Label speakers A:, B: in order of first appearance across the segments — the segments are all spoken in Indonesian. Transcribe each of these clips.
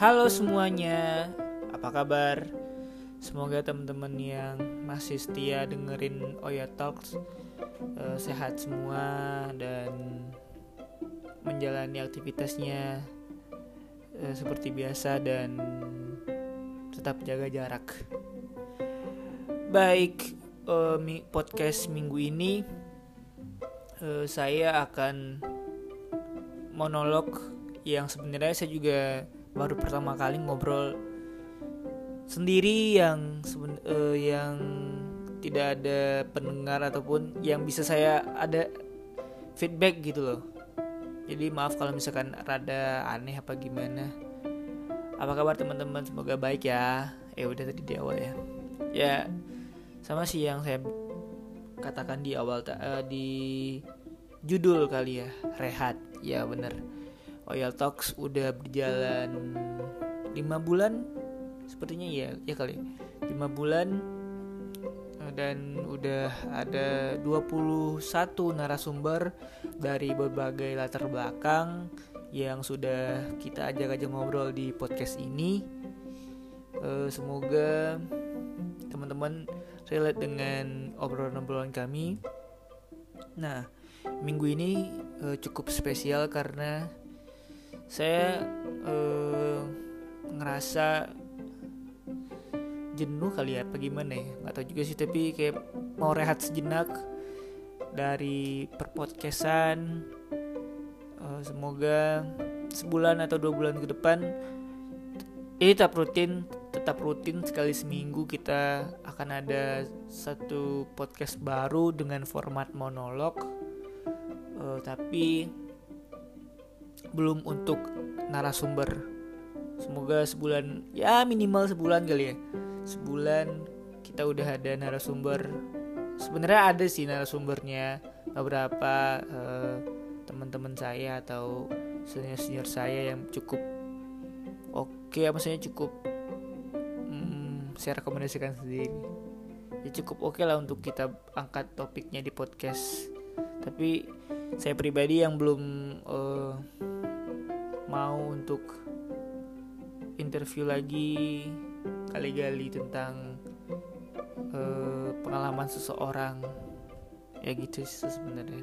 A: Halo semuanya, apa kabar? Semoga teman-teman yang masih setia dengerin Oya Talks uh, sehat semua dan menjalani aktivitasnya uh, seperti biasa dan tetap jaga jarak. Baik, uh, podcast minggu ini uh, saya akan monolog yang sebenarnya saya juga baru pertama kali ngobrol sendiri yang uh, yang tidak ada pendengar ataupun yang bisa saya ada feedback gitu loh. Jadi maaf kalau misalkan rada aneh apa gimana. Apa kabar teman-teman? Semoga baik ya. Eh udah tadi di awal ya. Ya sama sih yang saya katakan di awal uh, di judul kali ya rehat ya bener Oil Talks udah berjalan 5 bulan sepertinya ya ya kali. 5 bulan dan udah ada 21 narasumber dari berbagai latar belakang yang sudah kita ajak aja ngobrol di podcast ini. Uh, semoga teman-teman relate dengan obrolan-obrolan kami. Nah minggu ini uh, cukup spesial karena saya uh, ngerasa jenuh kali ya, apa gimana ya? Gak tau juga sih, tapi kayak mau rehat sejenak dari perpodcastan. Uh, semoga sebulan atau dua bulan ke depan ini tetap rutin, tetap rutin sekali seminggu kita akan ada satu podcast baru dengan format monolog uh, tapi belum untuk narasumber. Semoga sebulan ya minimal sebulan kali ya. Sebulan kita udah ada narasumber. Sebenarnya ada sih narasumbernya. Beberapa uh, teman-teman saya atau senior senior saya yang cukup oke okay, maksudnya cukup hmm, saya rekomendasikan sendiri. Ya cukup oke okay lah untuk kita angkat topiknya di podcast. Tapi saya pribadi yang belum uh, mau untuk interview lagi kali-kali tentang uh, pengalaman seseorang. Ya gitu sih sebenarnya.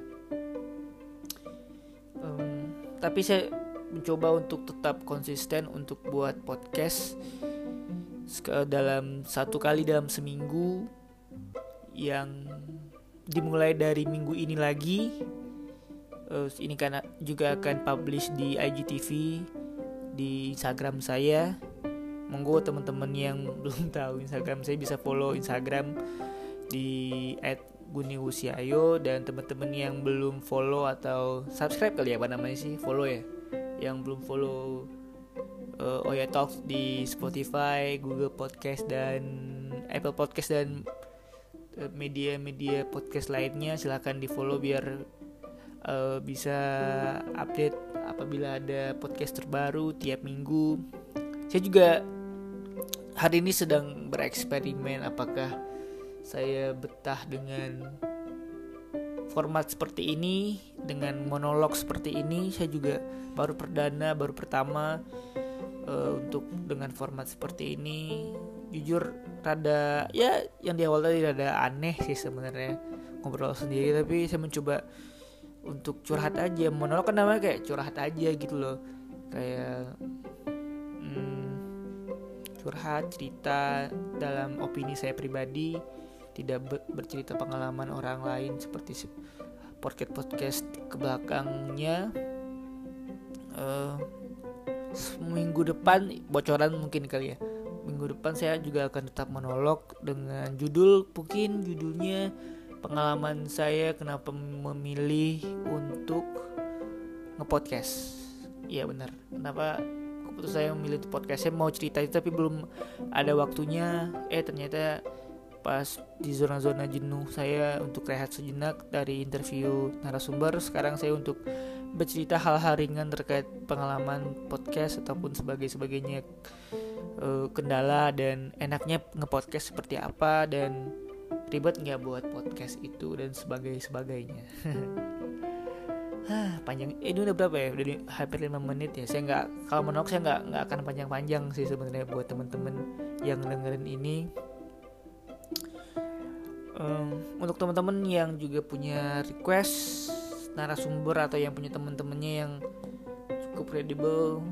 A: Um, tapi saya mencoba untuk tetap konsisten untuk buat podcast dalam satu kali dalam seminggu yang dimulai dari minggu ini lagi uh, ini kan juga akan publish di IGTV di Instagram saya. Monggo teman-teman yang belum tahu Instagram saya bisa follow Instagram di @guniusiayo dan teman-teman yang belum follow atau subscribe kali ya apa namanya sih? Follow ya. Yang belum follow uh, Oya Talks di Spotify, Google Podcast dan Apple Podcast dan media-media podcast lainnya silahkan di follow biar uh, bisa update apabila ada podcast terbaru tiap minggu. Saya juga hari ini sedang bereksperimen apakah saya betah dengan format seperti ini dengan monolog seperti ini saya juga baru perdana baru pertama uh, untuk dengan format seperti ini jujur rada ya yang di awal tadi rada aneh sih sebenarnya ngobrol sendiri tapi saya mencoba untuk curhat aja monolog kan namanya kayak curhat aja gitu loh. Kayak hmm, curhat cerita dalam opini saya pribadi tidak bercerita pengalaman orang lain seperti podcast podcast ke belakangnya. Uh, seminggu depan bocoran mungkin kali ya. Minggu depan saya juga akan tetap monolog dengan judul mungkin judulnya pengalaman saya kenapa memilih untuk ngepodcast. Iya benar. Kenapa keputusan saya memilih podcast? Saya mau cerita itu tapi belum ada waktunya. Eh ternyata pas di zona-zona jenuh saya untuk rehat sejenak dari interview narasumber sekarang saya untuk bercerita hal-hal ringan terkait pengalaman podcast ataupun sebagai sebagainya uh, kendala dan enaknya ngepodcast seperti apa dan ribet nggak buat podcast itu dan sebagai sebagainya Hah, panjang ini udah berapa ya? Udah hampir 5 menit ya. Saya nggak kalau menolak saya nggak nggak akan panjang-panjang sih sebenarnya buat temen-temen yang dengerin ini. Um, untuk teman-teman yang juga punya request narasumber atau yang punya teman-temannya yang cukup kredibel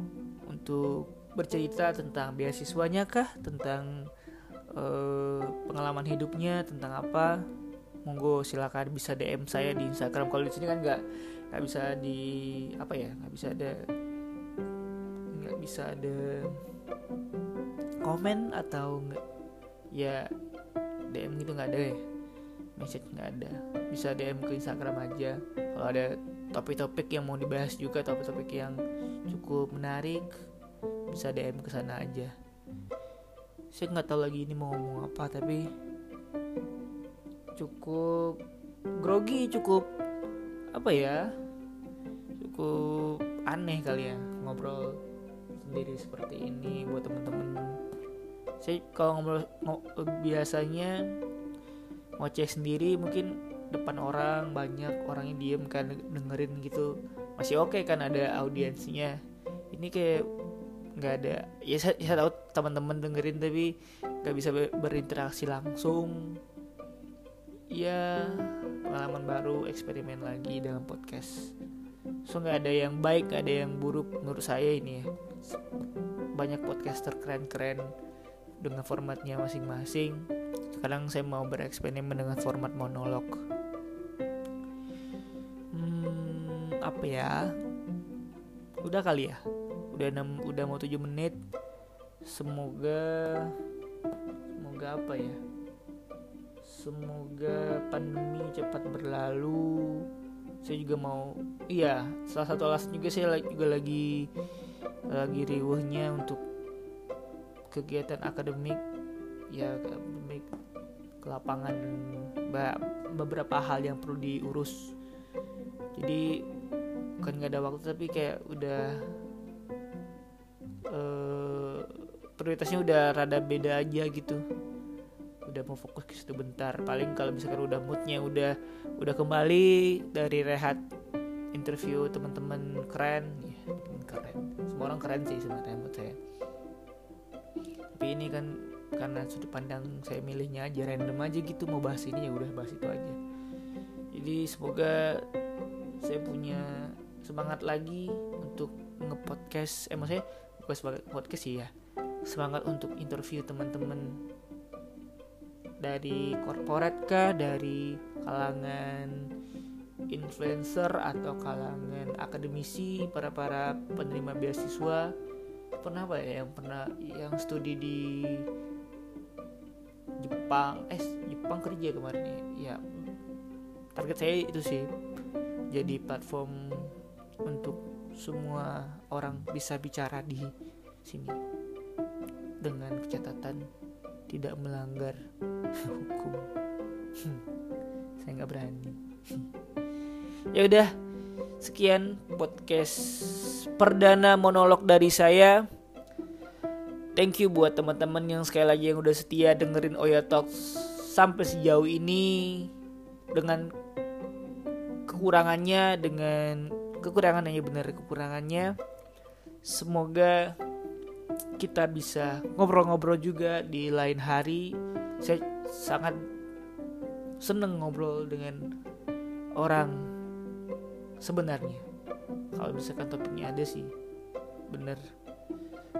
A: untuk bercerita tentang beasiswanya kah tentang uh, pengalaman hidupnya tentang apa monggo silakan bisa DM saya di Instagram. Kalau di sini kan nggak nggak bisa di apa ya nggak bisa ada nggak bisa ada komen atau nggak ya DM gitu nggak ada ya. Message nggak ada. Bisa DM ke Instagram aja. Kalau ada topik-topik yang mau dibahas juga topik-topik yang cukup menarik bisa DM ke sana aja saya nggak tahu lagi ini mau ngomong apa tapi cukup grogi cukup apa ya? Cukup aneh kali ya ngobrol sendiri seperti ini buat temen-temen. Saya kalau ngobrol ng biasanya ngoceh sendiri mungkin depan orang banyak orangnya diem kan dengerin gitu. Masih oke okay kan ada audiensnya. Ini kayak nggak ada. Ya saya, saya tahu teman-teman dengerin tapi nggak bisa berinteraksi langsung. Ya pengalaman baru eksperimen lagi dalam podcast. So nggak ada yang baik nggak ada yang buruk menurut saya ini ya. Banyak podcaster keren-keren dengan formatnya masing-masing. Sekarang saya mau bereksperimen dengan format monolog. Hmm, apa ya? Udah kali ya udah 6, udah mau 7 menit. Semoga semoga apa ya? Semoga pandemi cepat berlalu. Saya juga mau iya salah satu alasan juga saya juga lagi lagi riuhnya untuk kegiatan akademik. Ya akademik ke lapangan. Beberapa hal yang perlu diurus. Jadi bukan nggak ada waktu tapi kayak udah uh, prioritasnya udah rada beda aja gitu. Udah mau fokus ke situ bentar. Paling kalau misalkan udah moodnya udah udah kembali dari rehat interview teman-teman keren ya keren. Semua orang keren sih sebenarnya menurut saya. Tapi ini kan karena sudut pandang saya milihnya aja random aja gitu mau bahas ini ya udah bahas itu aja. Jadi semoga saya punya semangat lagi untuk ngepodcast eh bukan sebagai podcast sih ya. Semangat untuk interview teman-teman dari korporat kah dari kalangan influencer atau kalangan akademisi para para penerima beasiswa. Pernah apa ya yang pernah yang studi di Jepang? Eh Jepang kerja kemarin ya, ya target saya itu sih jadi platform untuk semua orang bisa bicara di sini dengan catatan tidak melanggar hukum. Hmm, saya nggak berani. Ya udah sekian podcast perdana monolog dari saya. Thank you buat teman-teman yang sekali lagi yang udah setia dengerin Oya Talks sampai sejauh ini dengan kekurangannya dengan kekurangannya benar kekurangannya semoga kita bisa ngobrol-ngobrol juga di lain hari. Saya sangat seneng ngobrol dengan orang sebenarnya. Kalau misalkan topiknya ada sih, bener.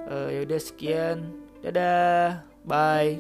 A: Uh, ya udah sekian, dadah, bye.